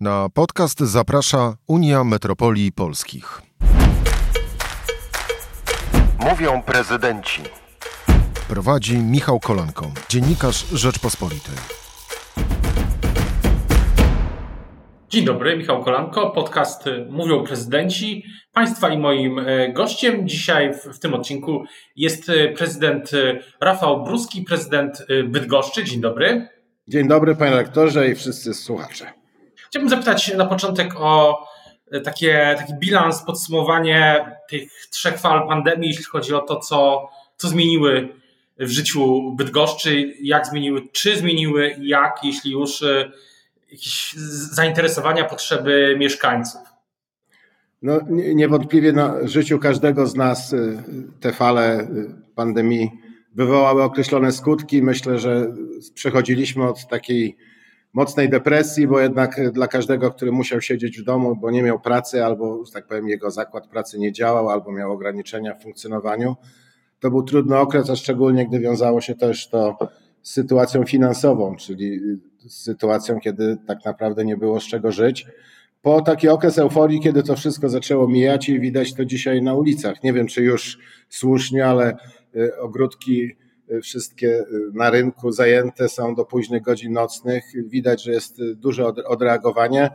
Na podcast zaprasza Unia Metropolii Polskich. Mówią prezydenci. Prowadzi Michał Kolanko, dziennikarz Rzeczpospolitej. Dzień dobry, Michał Kolanko, podcast Mówią Prezydenci. Państwa i moim e, gościem dzisiaj w, w tym odcinku jest e, prezydent e, Rafał Bruski, prezydent Bydgoszczy. Dzień dobry. Dzień dobry, panie rektorze i wszyscy słuchacze. Chciałbym zapytać na początek o takie, taki bilans, podsumowanie tych trzech fal pandemii, jeśli chodzi o to, co, co zmieniły w życiu Bydgoszczy, jak zmieniły, czy zmieniły, jak, jeśli już jakieś zainteresowania, potrzeby mieszkańców. No, niewątpliwie na życiu każdego z nas y, te fale pandemii wywołały określone skutki. Myślę, że przechodziliśmy od takiej mocnej depresji, bo jednak dla każdego, który musiał siedzieć w domu, bo nie miał pracy, albo, że tak powiem, jego zakład pracy nie działał, albo miał ograniczenia w funkcjonowaniu, to był trudny okres, a szczególnie gdy wiązało się też to z sytuacją finansową, czyli z sytuacją, kiedy tak naprawdę nie było z czego żyć. Po taki okres euforii, kiedy to wszystko zaczęło mijać i widać to dzisiaj na ulicach. Nie wiem, czy już słusznie, ale y, ogródki wszystkie y, na rynku zajęte są do późnych godzin nocnych. Widać, że jest duże odreagowanie.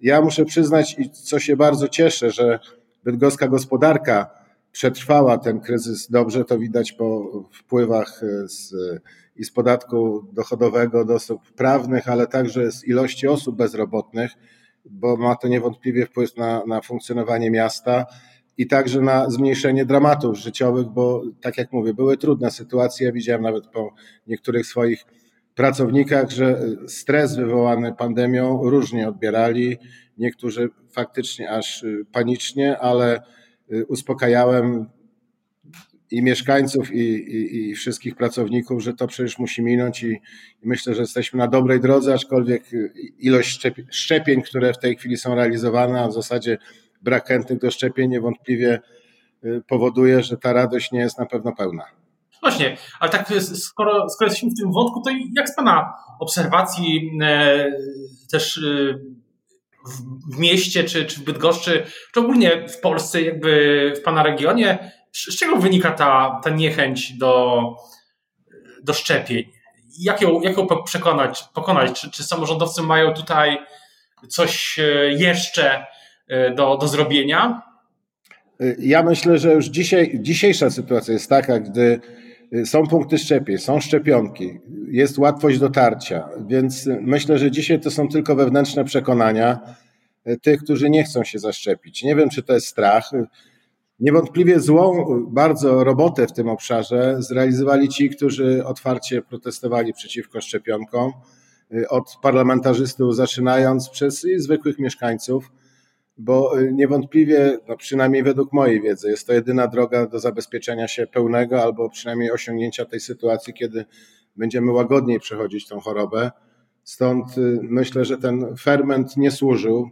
Ja muszę przyznać, i co się bardzo cieszę, że bydgoska gospodarka przetrwała ten kryzys dobrze, to widać po wpływach z, i z podatku dochodowego do osób prawnych, ale także z ilości osób bezrobotnych, bo ma to niewątpliwie wpływ na, na funkcjonowanie miasta i także na zmniejszenie dramatów życiowych, bo tak jak mówię, były trudne sytuacje. Widziałem nawet po niektórych swoich pracownikach, że stres wywołany pandemią różnie odbierali. Niektórzy faktycznie aż panicznie, ale Y, uspokajałem i mieszkańców, i, i, i, wszystkich pracowników, że to przecież musi minąć i, i, myślę, że jesteśmy na dobrej drodze, aczkolwiek y, ilość szczepień, które w tej chwili są realizowane, a w zasadzie brak chętnych do szczepień niewątpliwie y, powoduje, że ta radość nie jest na pewno pełna. Właśnie, ale tak skoro, skoro jesteśmy w tym wątku, to jak z Pana obserwacji e, też e, w mieście, czy, czy w Bydgoszczy, czy ogólnie w Polsce, jakby w Pana regionie, z czego wynika ta, ta niechęć do, do szczepień? Jak ją, jak ją przekonać, pokonać? Czy, czy samorządowcy mają tutaj coś e, jeszcze do, do zrobienia? Ja myślę, że już dzisiaj, dzisiejsza sytuacja jest taka, gdy są punkty szczepień, są szczepionki, jest łatwość dotarcia, więc myślę, że dzisiaj to są tylko wewnętrzne przekonania tych, którzy nie chcą się zaszczepić. Nie wiem, czy to jest strach. Niewątpliwie złą bardzo robotę w tym obszarze zrealizowali ci, którzy otwarcie protestowali przeciwko szczepionkom, od parlamentarzystów zaczynając przez zwykłych mieszkańców bo y, niewątpliwie, no przynajmniej według mojej wiedzy, jest to jedyna droga do zabezpieczenia się pełnego albo przynajmniej osiągnięcia tej sytuacji, kiedy będziemy łagodniej przechodzić tą chorobę. Stąd y, myślę, że ten ferment nie służył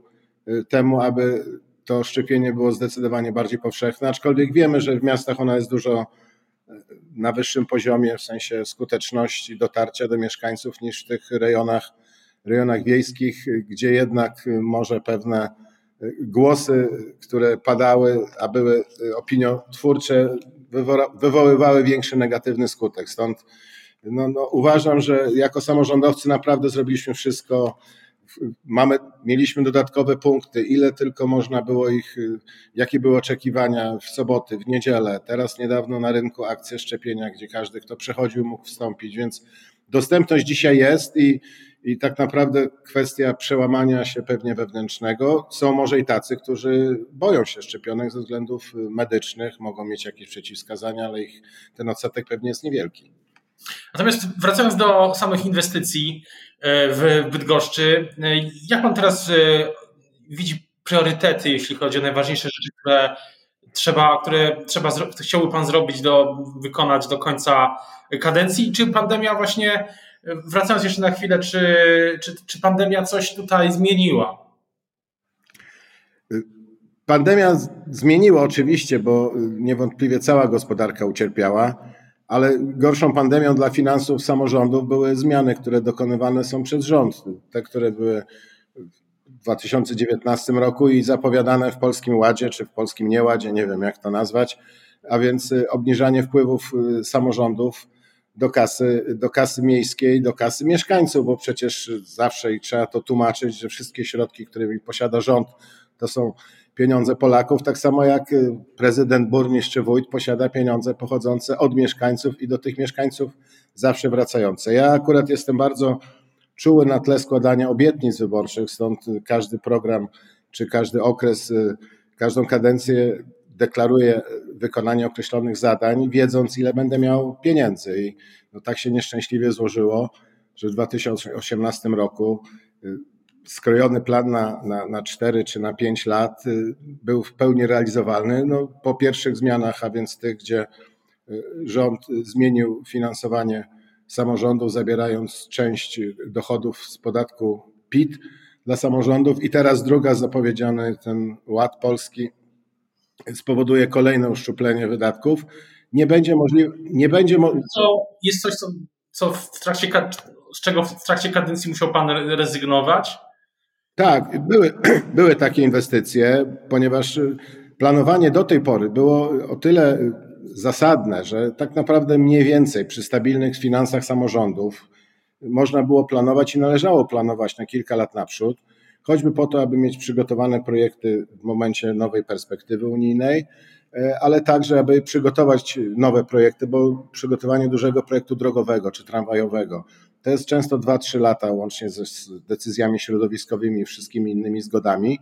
y, temu, aby to szczepienie było zdecydowanie bardziej powszechne, aczkolwiek wiemy, że w miastach ono jest dużo na wyższym poziomie w sensie skuteczności dotarcia do mieszkańców niż w tych rejonach, rejonach wiejskich, gdzie jednak może pewne głosy, które padały, a były opiniotwórcze, wywoływały większy negatywny skutek. Stąd no, no, uważam, że jako samorządowcy naprawdę zrobiliśmy wszystko. Mamy, mieliśmy dodatkowe punkty, ile tylko można było ich, jakie były oczekiwania w soboty, w niedzielę. Teraz niedawno na rynku akcje szczepienia, gdzie każdy, kto przechodził, mógł wstąpić, więc dostępność dzisiaj jest i i tak naprawdę kwestia przełamania się pewnie wewnętrznego. Są może i tacy, którzy boją się szczepionek ze względów medycznych, mogą mieć jakieś przeciwwskazania, ale ich ten odsetek pewnie jest niewielki. Natomiast wracając do samych inwestycji e, w Bydgoszczy, e, jak pan teraz e, widzi priorytety, jeśli chodzi o najważniejsze rzeczy, które trzeba, które trzeba, chciałby pan zrobić, do, wykonać do końca kadencji? Czy pandemia właśnie wracając jeszcze na chwilę, czy, czy, czy pandemia coś tutaj zmieniła? Pandemia zmieniła oczywiście, bo niewątpliwie cała gospodarka ucierpiała, ale gorszą pandemią dla finansów samorządów były zmiany, które dokonywane są przez rząd. Te, które były w 2019 roku i zapowiadane w Polskim Ładzie, czy w Polskim Nieładzie, nie wiem jak to nazwać, a więc obniżanie wpływów samorządów do kasy, do kasy miejskiej, do kasy mieszkańców, bo przecież zawsze i trzeba to tłumaczyć, że wszystkie środki, którymi posiada rząd, to są pieniądze Polaków, tak samo jak y, prezydent, burmistrz wójt posiada pieniądze pochodzące od mieszkańców i do tych mieszkańców zawsze wracające. Ja akurat jestem bardzo czuły na tle składania obietnic wyborczych, stąd każdy program czy każdy okres, y, każdą kadencję deklaruję wykonanie określonych zadań, wiedząc ile będę miał pieniędzy. I no tak się nieszczęśliwie złożyło, że w 2018 roku y, skrojony plan na, na, na 4 czy na 5 lat y, był w pełni realizowalny. No, po pierwszych zmianach, a więc tych, gdzie y, rząd zmienił finansowanie samorządów, zabierając część dochodów z podatku PIT dla samorządów i teraz druga zapowiedziany ten ład polski spowoduje kolejne uszczuplenie wydatków. Nie będzie możliwe, nie będzie mo- co, Jest coś, co, co w trakcie, z czego w trakcie kadencji musiał pan rezygnować? Tak, były, były takie inwestycje, ponieważ planowanie do tej pory było o tyle zasadne, że tak naprawdę mniej więcej przy stabilnych finansach samorządów można było planować i należało planować na kilka lat naprzód choćby po to, aby mieć przygotowane projekty w momencie nowej perspektywy unijnej, e, ale także, aby przygotować nowe projekty, bo przygotowanie dużego projektu drogowego czy tramwajowego to jest często 2-3 lata, łącznie ze decyzjami środowiskowymi i wszystkimi innymi zgodami.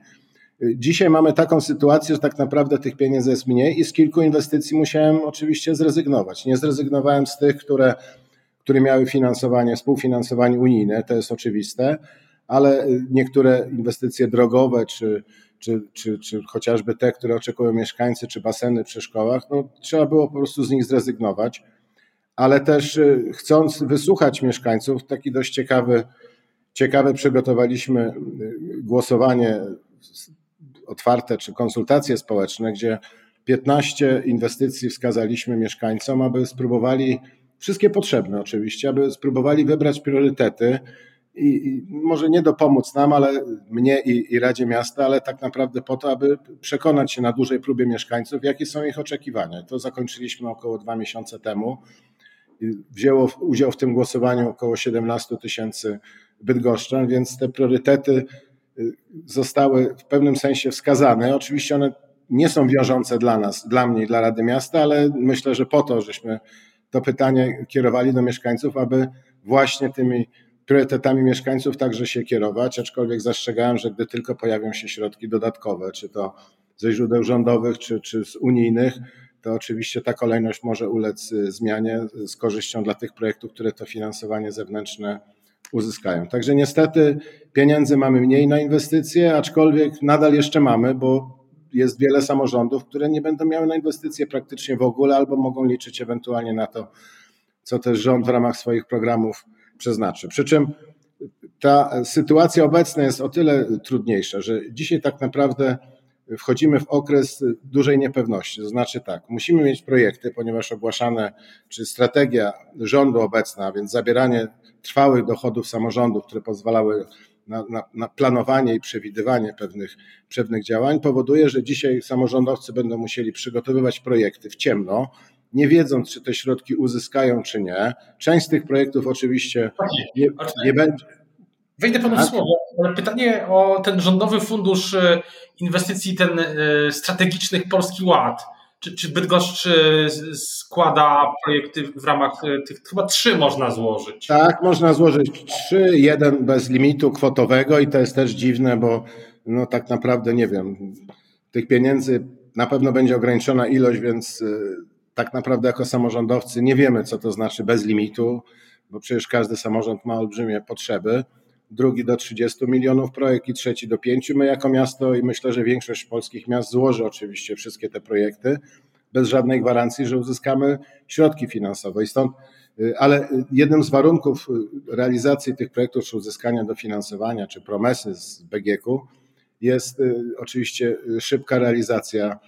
Dzisiaj mamy taką sytuację, że tak naprawdę tych pieniędzy jest mniej i z kilku inwestycji musiałem oczywiście zrezygnować. Nie zrezygnowałem z tych, które, które miały finansowanie, współfinansowanie unijne, to jest oczywiste, ale niektóre inwestycje drogowe, czy, czy, czy, czy chociażby te, które oczekują mieszkańcy, czy baseny przy szkołach, no, trzeba było po prostu z nich zrezygnować. Ale też y, chcąc wysłuchać mieszkańców, taki dość ciekawy, ciekawe przygotowaliśmy y, głosowanie otwarte czy konsultacje społeczne, gdzie 15 inwestycji wskazaliśmy mieszkańcom, aby spróbowali, wszystkie potrzebne oczywiście, aby spróbowali wybrać priorytety i, i, może nie dopomóc nam, ale mnie i, i Radzie Miasta, ale tak naprawdę po to, aby przekonać się na dużej próbie mieszkańców, jakie są ich oczekiwania. To zakończyliśmy około dwa miesiące temu. Wzięło udział w tym głosowaniu około 17 tysięcy bydgoszczan, więc te priorytety y, zostały w pewnym sensie wskazane. Oczywiście one nie są wiążące dla nas, dla mnie i dla Rady Miasta, ale myślę, że po to, żeśmy to pytanie kierowali do mieszkańców, aby właśnie tymi priorytetami mieszkańców także się kierować, aczkolwiek zastrzegałem, że gdy tylko pojawią się środki dodatkowe, czy to ze źródeł rządowych, czy, czy z unijnych, to oczywiście ta kolejność może ulec y, zmianie z korzyścią dla tych projektów, które to finansowanie zewnętrzne uzyskają. Także niestety pieniędzy mamy mniej na inwestycje, aczkolwiek nadal jeszcze mamy, bo jest wiele samorządów, które nie będą miały na inwestycje praktycznie w ogóle, albo mogą liczyć ewentualnie na to, co też rząd w ramach swoich programów przeznaczy. Przy czym ta sytuacja obecna jest o tyle trudniejsza, że dzisiaj tak naprawdę wchodzimy w okres dużej niepewności. To znaczy tak, musimy mieć projekty, ponieważ ogłaszane, czy strategia rządu obecna, a więc zabieranie trwałych dochodów samorządów, które pozwalały na, na, na, planowanie i przewidywanie pewnych, pewnych działań, powoduje, że dzisiaj samorządowcy będą musieli przygotowywać projekty w ciemno, nie wiedząc, czy te środki uzyskają, czy nie. Część z tych projektów oczywiście nie, nie będzie. Wejdę panu w słowo, ale pytanie o ten rządowy fundusz e, inwestycji, ten e, strategicznych Polski Ład. Czy, czy Bydgoszcz e, składa projekty w ramach tych, chyba trzy można złożyć? Tak, można złożyć trzy, jeden bez limitu kwotowego i to jest też dziwne, bo no tak naprawdę nie wiem, tych pieniędzy na pewno będzie ograniczona ilość, więc tak naprawdę jako samorządowcy nie wiemy, co to znaczy bez limitu, bo przecież każdy samorząd ma olbrzymie potrzeby. Drugi do 30 milionów projekt i trzeci do 5. My jako miasto i myślę, że większość polskich miast złoży oczywiście wszystkie te projekty bez żadnej gwarancji, że uzyskamy środki finansowe. I stąd, y, ale jednym z warunków y, realizacji tych projektów, czy uzyskania dofinansowania, czy promesy z BGK-u jest y, oczywiście szybka realizacja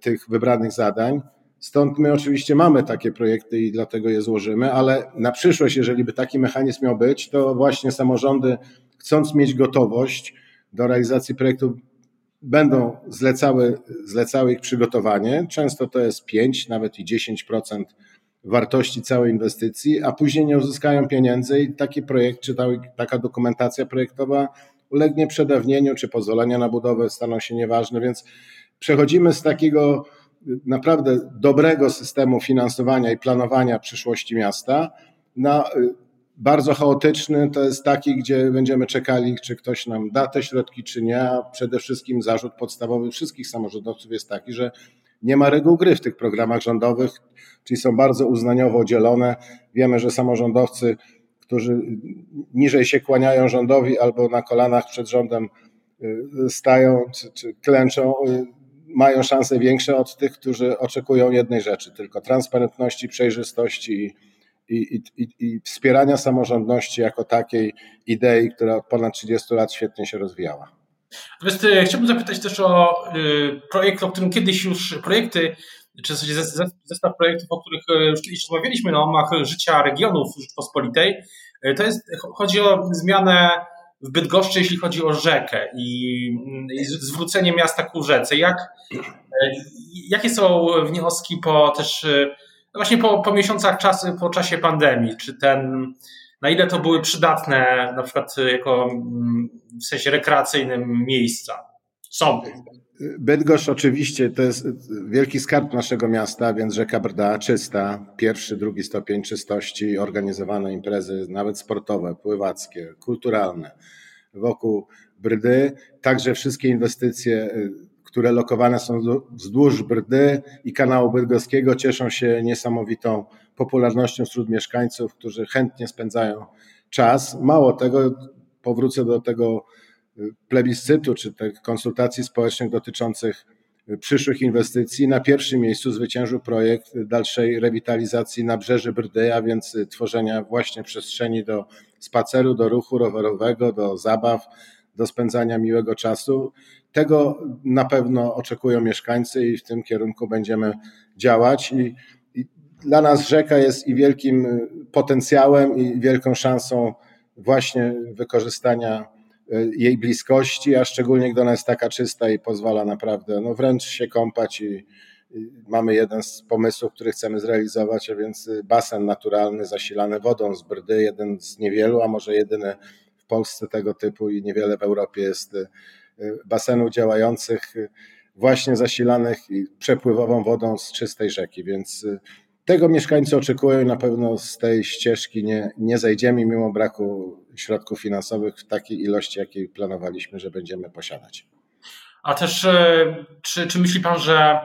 tych wybranych zadań Stąd my oczywiście mamy takie projekty i dlatego je złożymy, ale na przyszłość, jeżeli by taki mechanizm miał być, to właśnie samorządy, chcąc mieć gotowość do realizacji projektów będą zlecały, zlecały ich przygotowanie. Często to jest 5, nawet i 10% wartości całej inwestycji, a później nie uzyskają pieniędzy i taki projekt czy taka dokumentacja projektowa ulegnie przedawnieniu, czy pozwolenia na budowę staną się nieważne, więc przechodzimy z takiego naprawdę dobrego systemu finansowania i planowania przyszłości miasta na bardzo chaotyczny to jest taki, gdzie będziemy czekali, czy ktoś nam da te środki, czy nie. A przede wszystkim zarzut podstawowy wszystkich samorządowców jest taki, że nie ma reguł gry w tych programach rządowych, czyli są bardzo uznaniowo dzielone. Wiemy, że samorządowcy, którzy niżej się kłaniają rządowi albo na kolanach przed rządem y, stają czy, czy klęczą, y, mają szanse większe od tych, którzy oczekują jednej rzeczy, tylko transparentności, przejrzystości i, i, i, wspierania samorządności jako takiej idei, która od ponad 30 lat świetnie się rozwijała. E, chciałbym zapytać też o y, projekt, o którym kiedyś już projekty, czy w zasadzie zestaw projektów, o których e, już kiedyś rozmawialiśmy na omach życia regionów Rzeczpospolitej. E, to jest, chodzi o zmianę w Bydgoszczy, jeśli chodzi o rzekę i, i zwrócenie miasta ku rzece. Jak, jakie są wnioski po też no właśnie po, po miesiącach czasu, po czasie pandemii, czy ten, na ile to były przydatne na przykład jako mm, w sensie rekreacyjnym miejsca? Są. Bydgoszcz oczywiście to jest wielki skarb naszego miasta, więc rzeka Brda czysta, pierwszy, drugi stopień czystości, organizowane imprezy, nawet sportowe, pływackie, kulturalne wokół Brdy, także wszystkie inwestycje które lokowane są wzdłuż Brdy i kanału bydgoskiego, cieszą się niesamowitą popularnością wśród mieszkańców, którzy chętnie spędzają czas. Mało tego, powrócę do tego y, plebiscytu czy tych konsultacji społecznych dotyczących y, przyszłych inwestycji. Na pierwszym miejscu zwyciężył projekt dalszej rewitalizacji nabrzeży Brdy, a więc y, tworzenia właśnie przestrzeni do spaceru, do ruchu rowerowego, do zabaw, do spędzania miłego czasu. Tego na pewno oczekują mieszkańcy i w tym kierunku będziemy działać. I, i dla nas rzeka jest i wielkim potencjałem, i wielką szansą właśnie wykorzystania jej bliskości, a szczególnie gdy ona jest taka czysta i pozwala naprawdę no wręcz się kąpać i, mamy jeden z pomysłów, który chcemy zrealizować, a więc basen naturalny zasilany wodą z Brdy, jeden z niewielu, a może jedyny w Polsce tego typu i niewiele w Europie jest y, basenów działających y, właśnie zasilanych przepływową wodą z czystej rzeki, więc y, tego mieszkańcy oczekują i na pewno z tej ścieżki nie, nie zejdziemy mimo braku środków finansowych w takiej ilości, jakiej planowaliśmy, że będziemy posiadać. A też czy, czy myśli Pan, że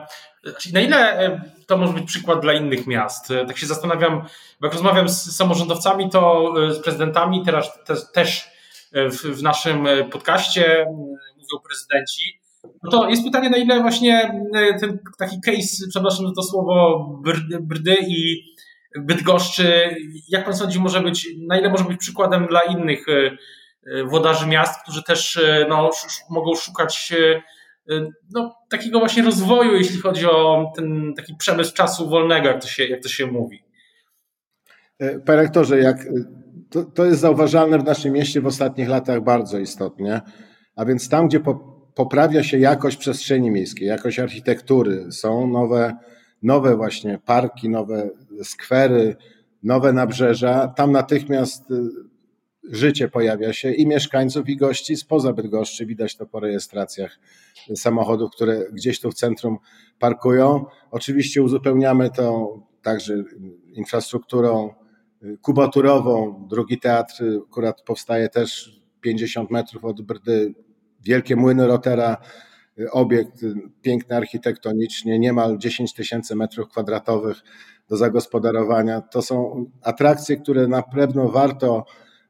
na ile to może być przykład dla innych miast? Tak się zastanawiam, bo jak rozmawiam z samorządowcami, to z prezydentami, teraz też, w, w naszym podcaście, mówią prezydenci. No to jest pytanie, na ile właśnie ten taki case, przepraszam za to słowo, brdy i Bydgoszczy, jak pan sądzi, może być, na ile może być przykładem dla innych włodarzy miast, którzy też no, mogą szukać no, takiego właśnie rozwoju, jeśli chodzi o ten taki przemysł czasu wolnego, jak to się, jak to się mówi. Panie rektorze, jak to, to jest zauważalne w naszym mieście w ostatnich latach bardzo istotnie. A więc tam, gdzie po, poprawia się jakość przestrzeni miejskiej, jakość architektury, są nowe, nowe właśnie parki, nowe skwery, nowe nabrzeża, tam natychmiast y, życie pojawia się i mieszkańców, i gości spoza Bydgoszczy. Widać to po rejestracjach samochodów, które gdzieś tu w centrum parkują. Oczywiście uzupełniamy to także infrastrukturą kubaturową. Drugi teatr akurat powstaje też 50 metrów od Brdy. Wielkie młyny Rotera, obiekt piękny architektonicznie, niemal 10 tysięcy metrów kwadratowych do zagospodarowania. To są atrakcje, które na pewno warto,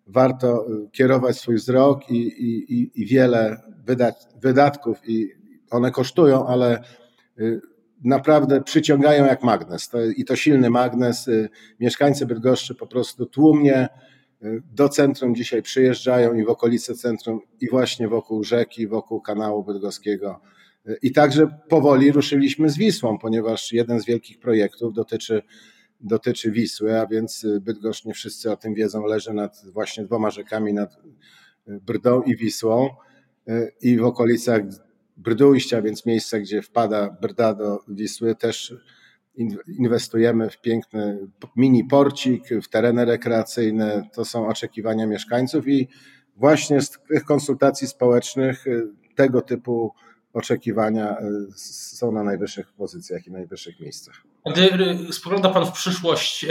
warto kierować swój wzrok i, i, i wiele wydać, wydatków i one kosztują, ale naprawdę przyciągają jak magnes. To, I to silny magnes. Y, mieszkańcy Bydgoszczy po prostu tłumnie y, do centrum dzisiaj przyjeżdżają i w okolice centrum, i właśnie wokół rzeki, wokół kanału bydgoskiego. I także powoli ruszyliśmy z Wisłą, ponieważ jeden z wielkich projektów dotyczy, dotyczy Wisły, a więc Bydgoszcz, nie wszyscy o tym wiedzą, leży nad właśnie dwoma rzekami, nad Brdą i Wisłą. i w okolicach Brdujścia, więc miejsce, gdzie wpada Brda do Wisły, też inwestujemy w piękny mini porcik, w tereny rekreacyjne. To są oczekiwania mieszkańców i właśnie z tych konsultacji społecznych tego typu oczekiwania są na najwyższych pozycjach i najwyższych miejscach. Gdy spogląda Pan w przyszłość,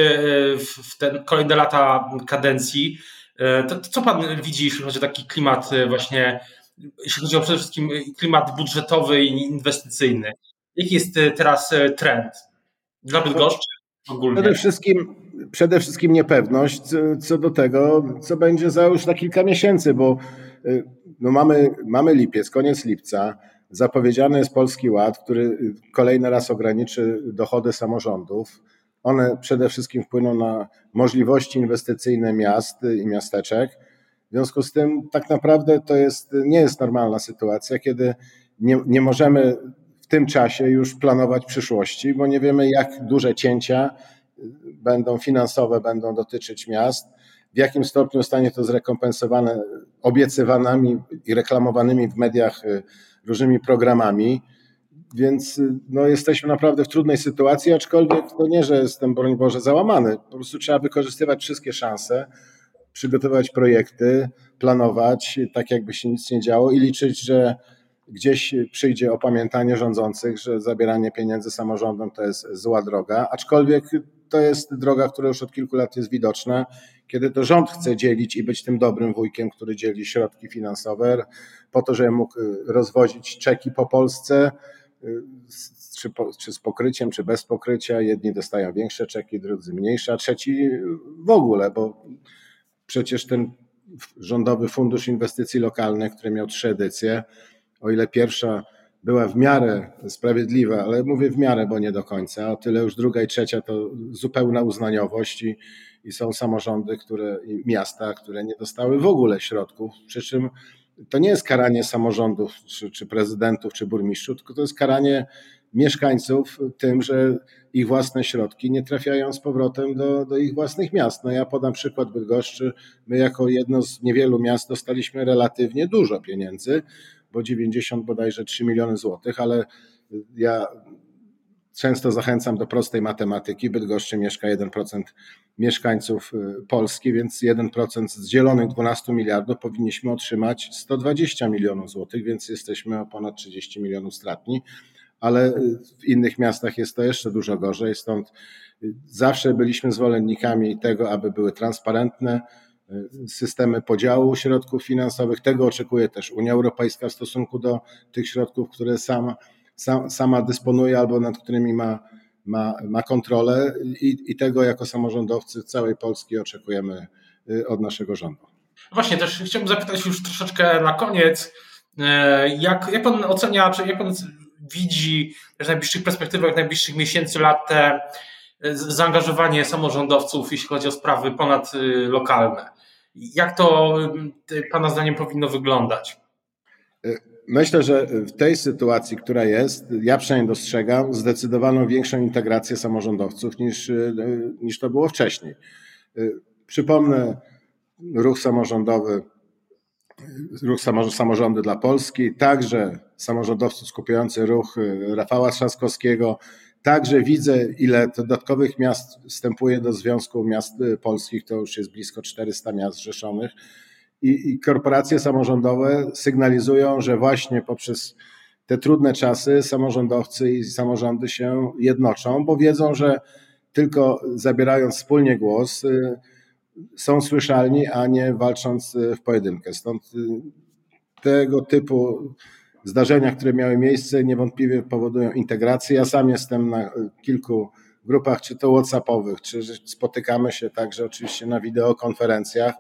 w te kolejne lata kadencji, to, to co Pan widzi, jeśli chodzi o taki klimat właśnie jeśli chodzi o przede wszystkim klimat budżetowy i inwestycyjny. Jaki jest teraz trend dla Bydgoszczy ogólnie? Przede wszystkim, przede wszystkim niepewność co do tego, co będzie za już na kilka miesięcy, bo e, no mamy, mamy lipiec, koniec lipca. Zapowiedziany jest Polski Ład, który kolejny raz ograniczy dochody samorządów. One przede wszystkim wpłyną na możliwości inwestycyjne miast i miasteczek w związku z tym tak naprawdę to jest, nie jest normalna sytuacja, kiedy nie, nie możemy tym czasie już planować przyszłości, bo nie wiemy, jak duże cięcia będą finansowe, będą dotyczyć miast, w jakim stopniu zostanie to zrekompensowane obiecywanymi i reklamowanymi w mediach y, różnymi programami. Więc y, no, jesteśmy naprawdę w trudnej sytuacji, aczkolwiek to nie, że jestem, broń Boże, załamany. Po prostu trzeba wykorzystywać wszystkie szanse przygotowywać projekty, planować, tak jakby się nic nie działo i liczyć, że gdzieś przyjdzie opamiętanie rządzących, że zabieranie pieniędzy samorządom to jest zła droga, aczkolwiek to jest droga, która już od kilku lat jest widoczna, kiedy to rząd chce dzielić i być tym dobrym wujkiem, który dzieli środki finansowe po to, żeby mógł rozwozić czeki po Polsce, czy, po, czy z pokryciem, czy bez pokrycia. Jedni dostają większe czeki, drudzy mniejsze, a trzeci w ogóle, bo przecież ten rządowy fundusz inwestycji lokalnych, który miał trzy edycje, o ile pierwsza była w miarę sprawiedliwa, ale mówię w miarę, bo nie do końca, o tyle już druga i trzecia to zupełna uznaniowość i, i są samorządy, które, miasta, które nie dostały w ogóle środków, przy czym to nie jest karanie samorządów, czy, czy prezydentów, czy burmistrzów, tylko to jest karanie mieszkańców tym, że ich własne środki nie trafiają z powrotem do, do ich własnych miast. No ja podam przykład Bydgoszczy. My jako jedno z niewielu miast dostaliśmy relatywnie dużo pieniędzy, bo 90 bodajże 3 miliony złotych, ale ja często zachęcam do prostej matematyki. Bydgoszczy mieszka 1% mieszkańców y, Polski, więc 1% z dzielonych 12 miliardów powinniśmy otrzymać 120 milionów złotych, więc jesteśmy o ponad 30 milionów stratni ale w innych miastach jest to jeszcze dużo gorzej. Stąd zawsze byliśmy zwolennikami tego, aby były transparentne y, systemy podziału środków finansowych. Tego oczekuje też Unia Europejska w stosunku do tych środków, które sama, sama dysponuje albo nad którymi ma, ma, ma kontrolę I, i tego jako samorządowcy całej Polski oczekujemy y, od naszego rządu. Właśnie, też chciałbym zapytać już troszeczkę na koniec, y, jak, jak pan ocenia, czy jak pan widzi w najbliższych perspektywach, najbliższych miesięcy, lat te zaangażowanie samorządowców, jeśli chodzi o sprawy ponadlokalne. Jak to Pana zdaniem powinno wyglądać? E, myślę, że w tej sytuacji, która jest, ja przynajmniej dostrzegam zdecydowaną większą integrację samorządowców niż, e, niż to było wcześniej. Przypomnę, ruch samorządowy ruch Samorządy dla Polski, także samorządowców skupiający ruch y, Rafała Trzaskowskiego. Także widzę, ile dodatkowych miast wstępuje do Związku Miast y, Polskich, to już jest blisko 400 miast zrzeszonych. I, I korporacje samorządowe sygnalizują, że właśnie poprzez te trudne czasy samorządowcy i samorządy się jednoczą, bo wiedzą, że tylko zabierając wspólnie głos, y, są słyszalni, a nie walcząc e, w pojedynkę. Stąd tego typu zdarzenia, które miały miejsce, niewątpliwie powodują integrację. Ja sam jestem na kilku grupach, czy to WhatsAppowych, czy spotykamy się także oczywiście na wideokonferencjach,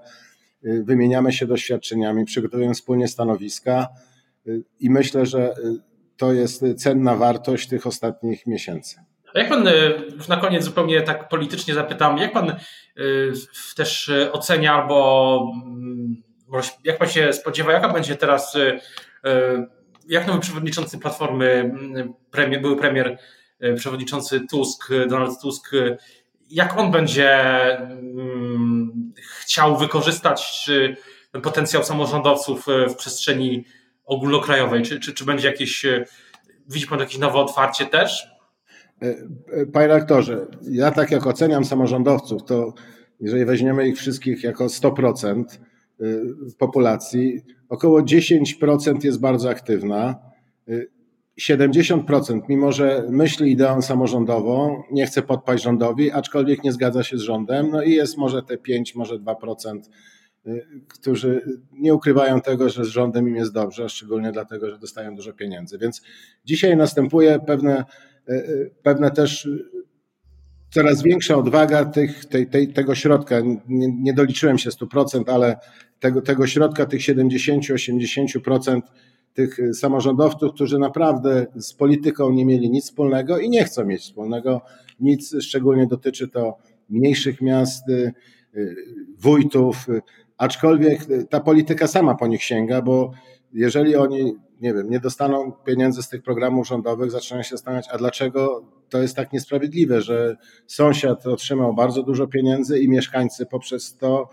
e, wymieniamy się doświadczeniami, przygotowujemy wspólnie stanowiska i myślę, że to jest cenna wartość tych ostatnich miesięcy. A jak pan, już na koniec zupełnie tak politycznie zapytam, jak pan też ocenia albo mm, jak pan się spodziewa, jaka będzie teraz, jak nowy przewodniczący Platformy, mm, premier, były premier, przewodniczący Tusk, Donald Tusk, jak on będzie mm, chciał wykorzystać ten potencjał samorządowców w przestrzeni ogólnokrajowej? Czy, czy, czy będzie jakieś, widzi Pan jakieś nowe otwarcie też? Panie rektorze, ja tak jak oceniam samorządowców, to jeżeli weźmiemy ich wszystkich jako 100% populacji, około 10% jest bardzo aktywna. 70%, mimo że myśli ideą samorządową, nie chce podpaść rządowi, aczkolwiek nie zgadza się z rządem, no i jest może te 5, może 2%, y, którzy nie ukrywają tego, że z rządem im jest dobrze, szczególnie dlatego, że dostają dużo pieniędzy. Więc dzisiaj następuje pewne, y, y, pewne też coraz większa odwaga tych, tej, tej, tego środka. Nie, nie doliczyłem się 100%, ale tego, tego środka, tych 70-80% tych samorządowców, którzy naprawdę z polityką nie mieli nic wspólnego i nie chcą mieć wspólnego nic, szczególnie dotyczy to mniejszych miast, y, y, wójtów, aczkolwiek ta polityka sama po nich sięga, bo jeżeli oni, nie wiem, nie dostaną pieniędzy z tych programów rządowych, zaczynają się zastanawiać, a dlaczego to jest tak niesprawiedliwe, że sąsiad otrzymał bardzo dużo pieniędzy i mieszkańcy poprzez to,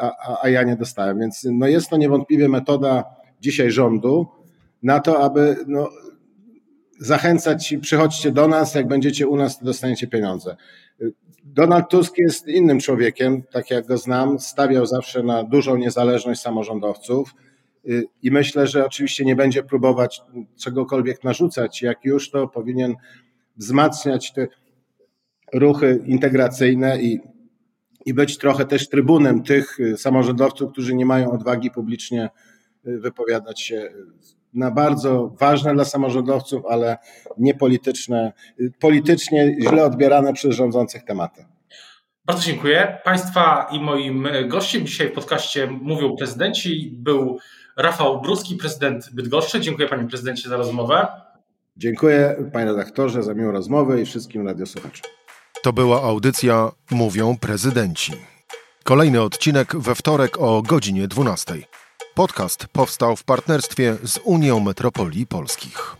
a, a, a ja nie dostałem. Więc no jest to niewątpliwie metoda dzisiaj rządu na to, aby no, zachęcać, przychodźcie do nas, jak będziecie u nas, to dostaniecie pieniądze. Donald Tusk jest innym człowiekiem, tak jak go znam, stawiał zawsze na dużą niezależność samorządowców i myślę, że oczywiście nie będzie próbować czegokolwiek narzucać. Jak już, to powinien wzmacniać te ruchy integracyjne i, i być trochę też trybunem tych samorządowców, którzy nie mają odwagi publicznie wypowiadać się na bardzo ważne dla samorządowców, ale niepolityczne, politycznie źle odbierane przez rządzących tematy. Bardzo dziękuję. Państwa i moim gościem dzisiaj w podcaście mówią prezydenci był Rafał Bruski, prezydent Bydgoszczy. Dziękuję panie prezydencie za rozmowę. Dziękuję panie redaktorze za miłą rozmowę i wszystkim radiosłuchaczom. To była audycja Mówią prezydenci. Kolejny odcinek we wtorek o godzinie 12. Podcast powstał w partnerstwie z Unią Metropolii Polskich.